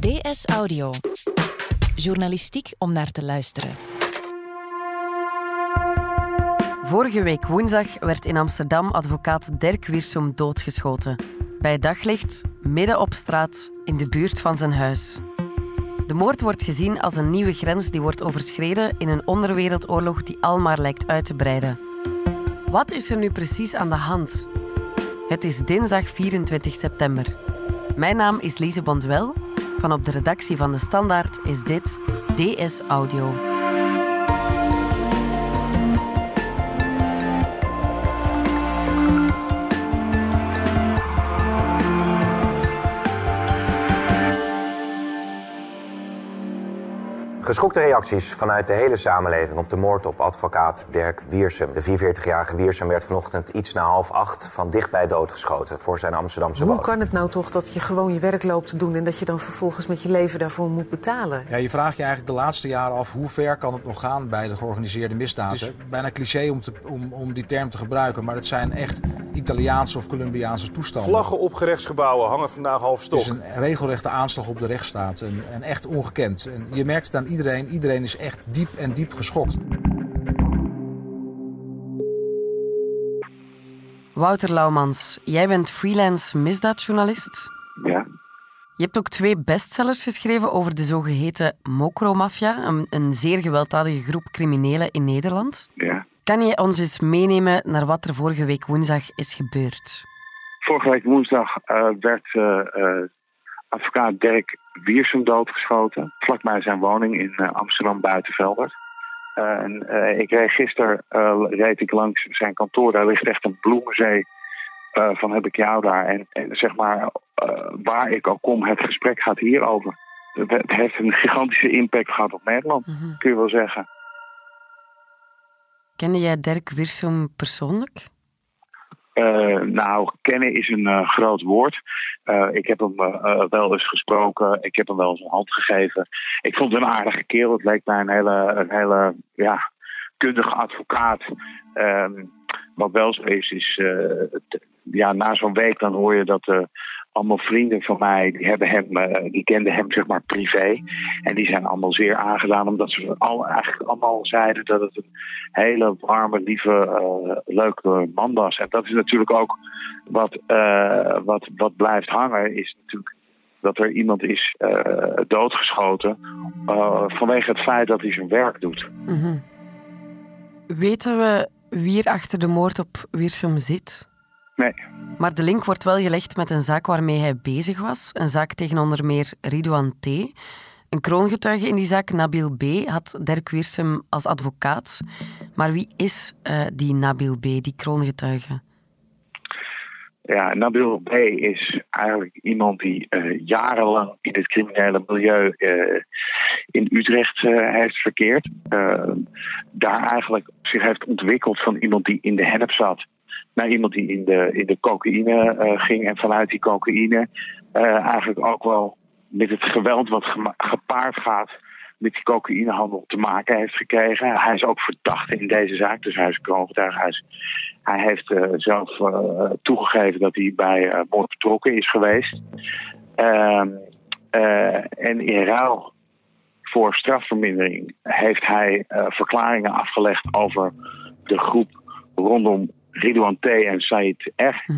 DS Audio. Journalistiek om naar te luisteren. Vorige week woensdag werd in Amsterdam advocaat Dirk Wiersum doodgeschoten. Bij daglicht, midden op straat, in de buurt van zijn huis. De moord wordt gezien als een nieuwe grens die wordt overschreden in een onderwereldoorlog die almaar lijkt uit te breiden. Wat is er nu precies aan de hand? Het is dinsdag 24 september. Mijn naam is Lise Bondwel. Van op de redactie van De Standaard is dit DS Audio. Geschokte reacties vanuit de hele samenleving op de moord op advocaat Dirk Wiersum. De 44-jarige Wiersum werd vanochtend iets na half acht van dichtbij doodgeschoten voor zijn Amsterdamse Hoe woning. kan het nou toch dat je gewoon je werk loopt te doen en dat je dan vervolgens met je leven daarvoor moet betalen? Ja, je vraagt je eigenlijk de laatste jaren af hoe ver kan het nog gaan bij de georganiseerde misdaad. Het is bijna cliché om, te, om, om die term te gebruiken, maar het zijn echt Italiaanse of Colombiaanse toestanden. Vlaggen op gerechtsgebouwen hangen vandaag half Het stok. is een regelrechte aanslag op de rechtsstaat en, en echt ongekend. En je merkt het aan iedereen, iedereen is echt diep en diep geschokt. Wouter Laumans, jij bent freelance misdaadjournalist. Ja, Je hebt ook twee bestsellers geschreven over de zogeheten mokromafia, een, een zeer gewelddadige groep criminelen in Nederland. ja. Kan je ons eens meenemen naar wat er vorige week woensdag is gebeurd? Vorige week woensdag eh, werd eh, eh, advocaat Dirk Wiersum doodgeschoten. Vlakbij zijn woning in eh, Amsterdam Buitenveldert. Eh, en, eh, ik reed gisteren reed ik langs zijn kantoor. Daar ligt echt een bloemenzee van heb ik jou daar. En, en zeg maar, waar ik ook kom, het gesprek gaat hierover. Het, heeft een gigantische impact gehad op Nederland, kun je wel zeggen. Kende jij Dirk Wiersum persoonlijk? Eh, nou, kennen is een eh, groot woord. Eh, ik heb hem wel eens gesproken. Ik heb hem wel eens een hand gegeven. Ik vond het een aardige kerel. Het leek mij een hele, een hele ja, kundige advocaat. Ehm, wat wel zo is, is ja, na zo'n week dan hoor je dat allemaal vrienden van mij, die, hebben hem, eh, die kenden hem zeg maar privé. En die zijn allemaal zeer aangedaan, omdat ze al, eigenlijk allemaal zeiden dat het een hele warme, lieve, eh, leuke man was. En dat is natuurlijk ook wat, eh, wat, wat blijft hangen, is natuurlijk dat er iemand is doodgeschoten vanwege het feit dat hij zijn werk doet. Mhm. Weten we wie er achter de moord op Wiersum zit? Nee, Maar de link wordt wel gelegd met een zaak waarmee hij bezig was. Een zaak tegen onder meer Ridouan T. Een kroongetuige in die zaak, Nabil B., had Dirk Wiersum als advocaat. Maar wie is eh, die Nabil B., die kroongetuige? Ja, Nabil B. is eigenlijk iemand die eh, jarenlang in het criminele milieu eh, in Utrecht heeft verkeerd. Daar eigenlijk zich heeft ontwikkeld van iemand die in de hennep zat. Naar iemand die in de, in de cocaïne eh, ging. En vanuit die cocaïne eh, eigenlijk ook wel met het geweld wat gepaard gaat met die cocaïnehandel te maken heeft gekregen. Hij is ook verdachte in deze zaak, dus hij is kroongetuige. Hij, heeft eh, zelf toegegeven dat hij bij moord betrokken is geweest. Ehm, eh, en in ruil voor strafvermindering heeft hij verklaringen afgelegd over de groep rondom Ridouan T. en Said R.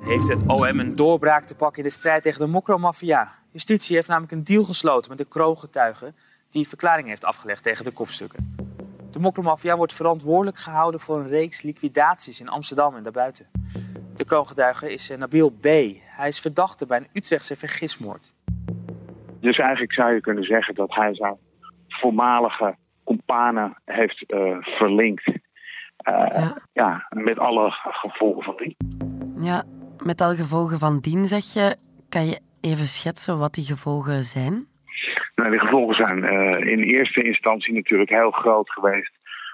Heeft het OM een doorbraak te pakken in de strijd tegen de mokromafia? Justitie heeft namelijk een deal gesloten met de kroongetuige die verklaring heeft afgelegd tegen de kopstukken. De mokromafia wordt verantwoordelijk gehouden voor een reeks liquidaties in Amsterdam en daarbuiten. De kroongetuige is eh, Nabil B. Hij is verdachte bij een Utrechtse vergismoord. Dus eigenlijk zou je kunnen zeggen dat hij zijn voormalige companen heeft eh, verlinkt. Eh, Ja. ja, met alle gevolgen van die. Ja, met al gevolgen van dien, zeg je. Kan je even schetsen wat die gevolgen zijn? Nou, de gevolgen zijn eh, in eerste instantie natuurlijk heel groot geweest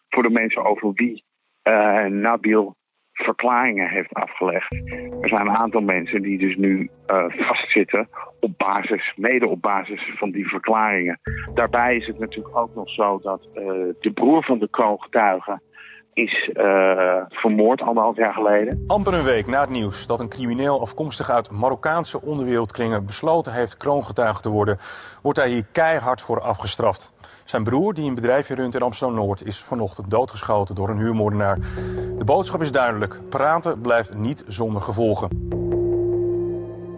voor de mensen over wie eh, Nabil verklaringen heeft afgelegd. Er zijn een aantal mensen die dus nu vastzitten op basis, mede op basis van die verklaringen. Daarbij is het natuurlijk ook nog zo dat de broer van de kroongetuige is uh, vermoord anderhalf jaar geleden. Amper een week na het nieuws dat een crimineel afkomstig uit Marokkaanse onderwereldkringen besloten heeft kroongetuige te worden, wordt hij hier keihard voor afgestraft. Zijn broer, die een bedrijfje runt in Amsterdam-Noord, is vanochtend doodgeschoten door een huurmoordenaar. De boodschap is duidelijk. Praten blijft niet zonder gevolgen.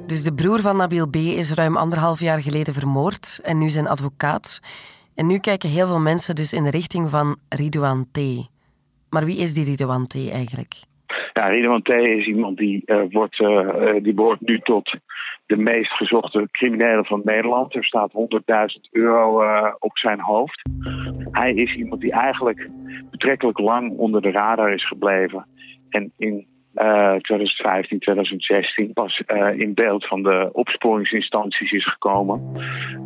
Dus de broer van Nabil B. is ruim anderhalf jaar geleden vermoord en nu zijn advocaat. En nu kijken heel veel mensen dus in de richting van Ridouan T. Maar wie is die Ridouan eigenlijk? Ja, Ridouan is iemand die, uh, wordt, uh, die behoort nu tot de meest gezochte criminelen van Nederland. Er staat 100.000 euro op zijn hoofd. Hij is iemand die eigenlijk betrekkelijk lang onder de radar is gebleven. En in 2015, 2016 pas in beeld van de opsporingsinstanties is gekomen.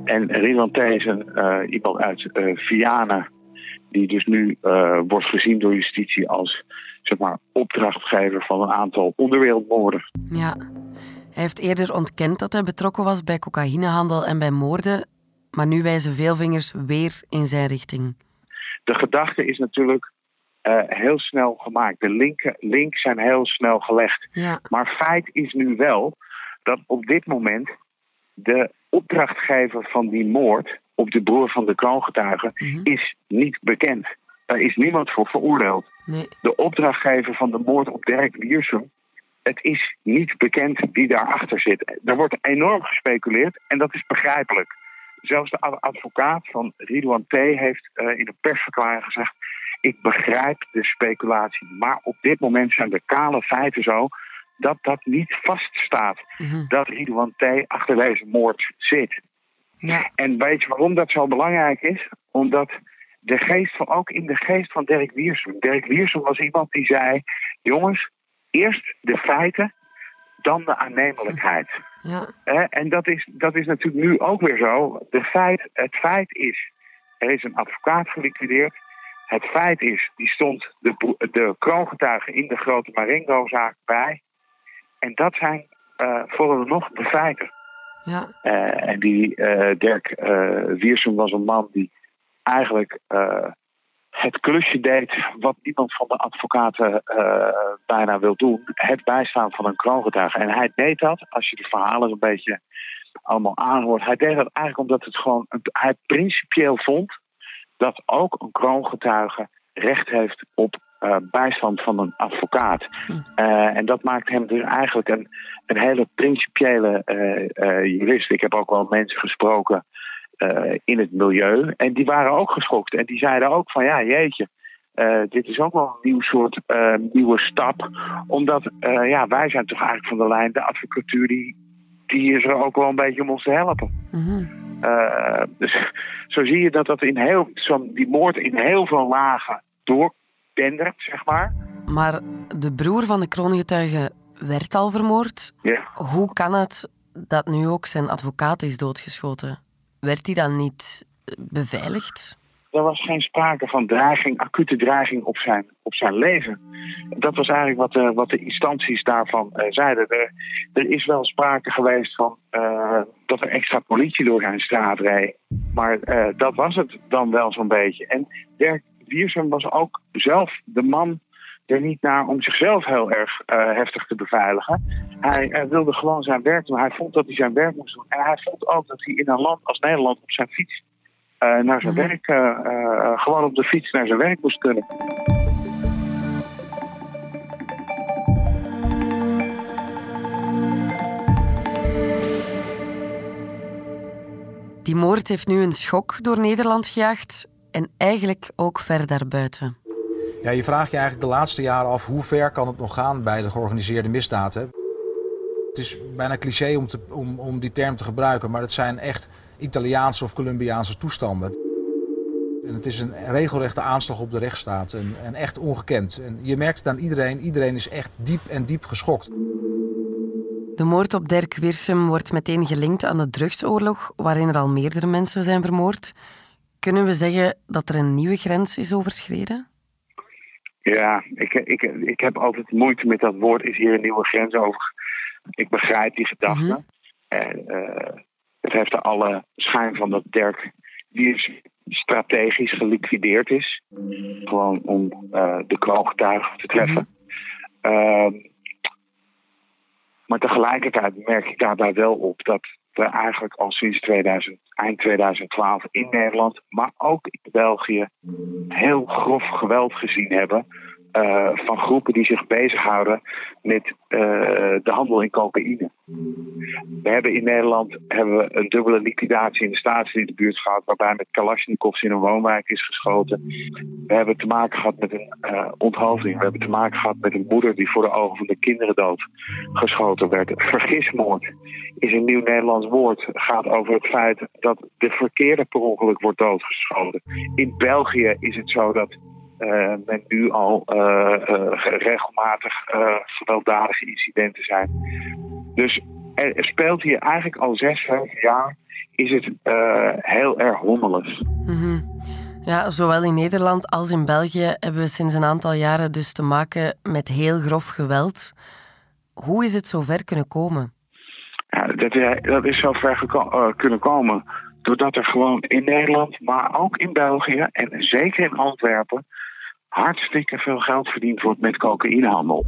En Ridwan is een, iemand uit Vianen, die dus nu wordt gezien door justitie als zeg maar, opdrachtgever van een aantal onderwereldmoorden. Ja, hij heeft eerder ontkend dat hij betrokken was bij cocaïnehandel en bij moorden, maar nu wijzen veel vingers weer in zijn richting. De gedachte is natuurlijk uh, heel snel gemaakt. De linken, links zijn heel snel gelegd. Ja. Maar feit is nu wel dat op dit moment de opdrachtgever van die moord op de broer van de kroongetuige mm -hmm. is niet bekend. Daar is niemand voor veroordeeld. Nee. De opdrachtgever van de moord op Dirk Wiersum, het is niet bekend wie daarachter zit. Er wordt enorm gespeculeerd en dat is begrijpelijk. Zelfs de advocaat van Ridouan T. heeft uh, in een persverklaring gezegd ik begrijp de speculatie, maar op dit moment zijn de kale feiten zo dat dat niet vaststaat. Mhm. Dat Ridouan T. achter deze moord zit. Ja. En weet je waarom dat zo belangrijk is? Omdat de geest van, ook in de geest van Dirk Wiersum. Dirk Wiersum was iemand die zei: jongens, eerst de feiten, dan de aannemelijkheid. Ja. Eh, en dat is, dat is natuurlijk nu ook weer zo. De feit, het feit is: er is een advocaat geliquideerd. Het feit is, die stond de, de kroongetuigen in de grote Marengo-zaak bij. En dat zijn uh, vooralsnog de feiten. Ja. Uh, en die uh, Dirk Wiersum was een man die eigenlijk het klusje deed wat niemand van de advocaten bijna wil doen. Het bijstaan van een kroongetuige. En hij deed dat, als je de verhalen een beetje allemaal aanhoort. Hij deed dat eigenlijk omdat het gewoon, hij principieel vond dat ook een kroongetuige recht heeft op uh, bijstand van een advocaat. Uh, en dat maakt hem dus eigenlijk een, een hele principiële uh, jurist. Ik heb ook wel mensen gesproken in het milieu. En die waren ook geschokt. En die zeiden ook van ja, jeetje. dit is ook wel een nieuw soort nieuwe stap. Omdat ja, wij zijn toch eigenlijk van de lijn, de advocatuur die, die is er ook wel een beetje om ons te helpen. Uh, dus zo zie je dat dat in heel, zo, die moord in heel veel lagen zeg maar. Maar de broer van de kroongetuige werd al vermoord. Ja. Hoe kan het dat nu ook zijn advocaat is doodgeschoten? Werd hij dan niet beveiligd? Er was geen sprake van dreiging, acute dreiging op zijn, op zijn leven. Dat was eigenlijk wat de, wat de instanties daarvan uh, zeiden. Er, er, is wel sprake geweest van uh, dat er extra politie door zijn straat reed. Maar uh, dat was het dan wel zo'n beetje. En Wiersum was ook zelf de man er niet naar om zichzelf heel erg heftig te beveiligen. Hij wilde gewoon zijn werk doen. Hij vond dat hij zijn werk moest doen. En hij vond ook dat hij in een land als Nederland op zijn fiets uh, naar zijn Mhm. werk, uh, uh, gewoon op de fiets naar zijn werk moest kunnen. Die moord heeft nu een schok door Nederland gejaagd en eigenlijk ook ver daarbuiten. Ja, je vraagt je eigenlijk de laatste jaren af hoe ver kan het nog gaan bij de georganiseerde misdaad. Hè? Het is bijna cliché om, te, om, om die term te gebruiken, maar het zijn echt Italiaanse of Colombiaanse toestanden. En het is een regelrechte aanslag op de rechtsstaat en, en echt ongekend. En je merkt het aan iedereen, iedereen is echt diep en diep geschokt. De moord op Dirk Wiersum wordt meteen gelinkt aan de drugsoorlog, waarin er al meerdere mensen zijn vermoord. Kunnen we zeggen dat er een nieuwe grens is overschreden? Ja, ik, ik, ik heb altijd moeite met dat woord, is hier een nieuwe grens over. Ik begrijp die gedachte. Mhm. En, uh, het heeft er alle schijn van dat Dirk Wiersum strategisch geliquideerd is. Gewoon om de kroongetuigen te treffen. Ehm, maar tegelijkertijd merk ik daarbij wel op dat eigenlijk al sinds 2000, eind 2012 in Nederland, maar ook in België, heel grof geweld gezien hebben uh, van groepen die zich bezighouden met uh, de handel in cocaïne. We hebben in Nederland hebben we een dubbele liquidatie in de staten in de buurt gehad, waarbij met Kalashnikovs in een woonwijk is geschoten. We hebben te maken gehad met een uh, onthoofding. We hebben te maken gehad met een moeder die voor de ogen van de kinderen dood geschoten werd. Vergismoord is een nieuw Nederlands woord. Het gaat over het feit dat de verkeerde per ongeluk wordt doodgeschoten. In België is het zo dat uh, men nu al uh, uh, regelmatig gewelddadige incidenten zijn. Dus er speelt hier eigenlijk al zes, zeven jaar is het heel erg hommeles. Mm Ja, zowel in Nederland als in België hebben we sinds een aantal jaren dus te maken met heel grof geweld. Hoe is het zover kunnen komen? Ja, dat, dat is zover geko kunnen komen doordat er gewoon in Nederland, maar ook in België en zeker in Antwerpen hartstikke veel geld verdiend wordt met cocaïnehandel.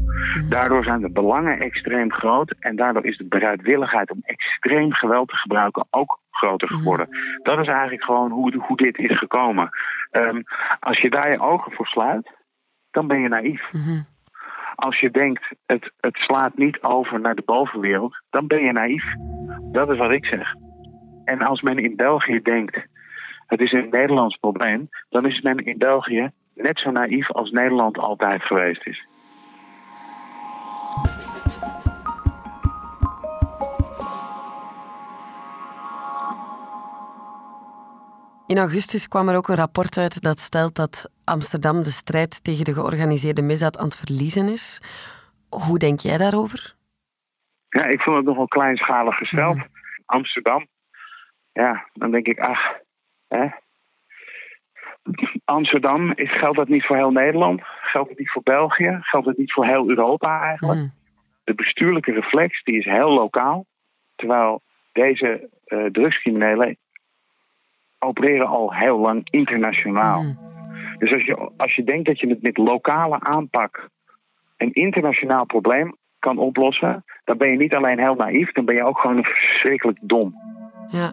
Daardoor zijn de belangen extreem groot en daardoor is de bereidwilligheid om extreem geweld te gebruiken ook groter geworden. Dat is eigenlijk gewoon hoe, hoe dit is gekomen. Um, als je daar je ogen voor sluit, dan ben je naïef. Als je denkt, het, het slaat niet over naar de bovenwereld, dan ben je naïef. Dat is wat ik zeg. En als men in België denkt, het is een Nederlands probleem, dan is men in België net zo naïef als Nederland altijd geweest is. In augustus kwam er ook een rapport uit dat stelt dat Amsterdam de strijd tegen de georganiseerde misdaad aan het verliezen is. Hoe denk jij daarover? Ja, ik vond het nogal kleinschalig gesteld. Mhm. Amsterdam. Ja, dan denk ik, ach, hè, Amsterdam is, geldt dat niet voor heel Nederland, geldt het niet voor België, geldt het niet voor heel Europa eigenlijk. Hmm. De bestuurlijke reflex die is heel lokaal, terwijl deze uh, drugscriminelen opereren al heel lang internationaal. Hmm. Dus als je, als je denkt dat je het met lokale aanpak een internationaal probleem kan oplossen, dan ben je niet alleen heel naïef, dan ben je ook gewoon verschrikkelijk dom. Ja.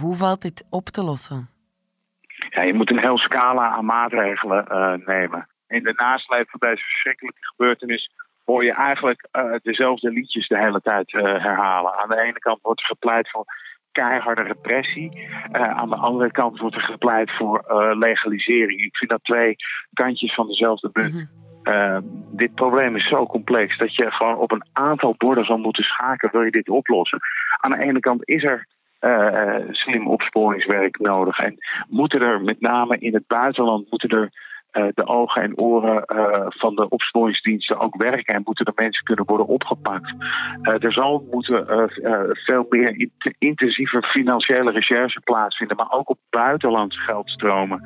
Hoe valt dit op te lossen? Ja, je moet een heel scala aan maatregelen uh, nemen. In de nasleep van deze verschrikkelijke gebeurtenis hoor je eigenlijk uh, dezelfde liedjes de hele tijd uh, herhalen. Aan de ene kant wordt er gepleit voor keiharde repressie. aan de andere kant wordt er gepleit voor legalisering. Ik vind dat twee kantjes van dezelfde munt. Mhm. dit probleem is zo complex dat je gewoon op een aantal borden zal moeten schaken wil je dit oplossen. Aan de ene kant is er uh, slim opsporingswerk nodig. En moeten er met name in het buitenland moeten er uh, de ogen en oren uh, van de opsporingsdiensten ook werken en moeten er mensen kunnen worden opgepakt. er zal moeten veel meer intensiever financiële recherche plaatsvinden, maar ook op buitenlandse geldstromen.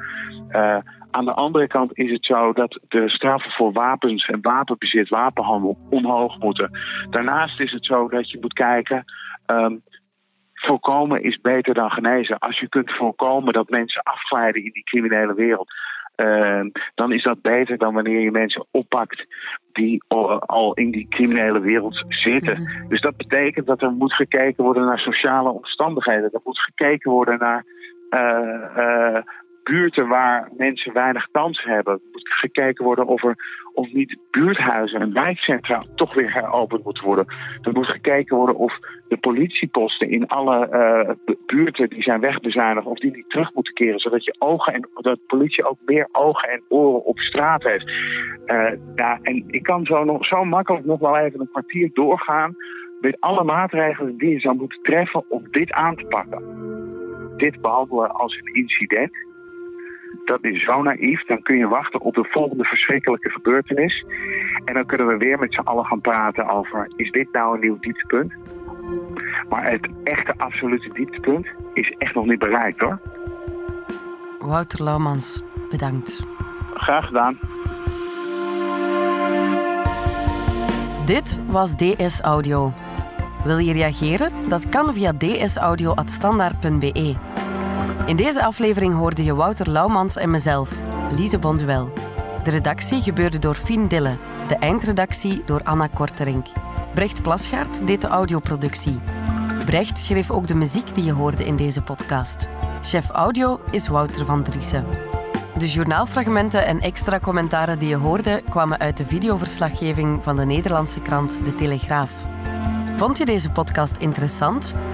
aan de andere kant is het zo dat de straffen voor wapens en wapenbezit, wapenhandel onhoog moeten. Daarnaast is het zo dat je moet kijken. Um, voorkomen is beter dan genezen. Als je kunt voorkomen dat mensen afglijden in die criminele wereld. Uh, dan is dat beter dan wanneer je mensen oppakt die al in die criminele wereld zitten. Mhm. Dus dat betekent dat er moet gekeken worden naar sociale omstandigheden. Er moet gekeken worden naar uh, uh, buurten waar mensen weinig kans hebben. Moet gekeken worden of, er, of niet buurthuizen en wijkcentra toch weer heropend moeten worden. Er moet gekeken worden of de politieposten in alle uh, buurten die zijn wegbezuinigd, of die niet terug moeten keren, zodat je ogen en dat politie ook meer ogen en oren op straat heeft. Uh, ja, en ik kan zo, nog, zo makkelijk nog wel even een kwartier doorgaan met alle maatregelen die je zou moeten treffen om dit aan te pakken. Dit behandelen als een incident dat is zo naïef. Dan kun je wachten op de volgende verschrikkelijke gebeurtenis. En dan kunnen we weer met z'n allen gaan praten over: is dit nou een nieuw dieptepunt? Maar het echte absolute dieptepunt is echt nog niet bereikt hoor. Wouter Laumans, bedankt. Graag gedaan. Dit was DS Audio. Wil je reageren? Dat kan via dsaudio.standaard.be. In deze aflevering hoorde je Wouter Laumans en mezelf, Lise Bonduel. De redactie gebeurde door Fien Dille, de eindredactie door Anna Korterink. Brecht Plasgaard deed de audioproductie. Brecht schreef ook de muziek die je hoorde in deze podcast. Chef audio is Wouter van Driessen. De journaalfragmenten en extra commentaren die je hoorde kwamen uit de videoverslaggeving van de Nederlandse krant De Telegraaf. Vond je deze podcast interessant?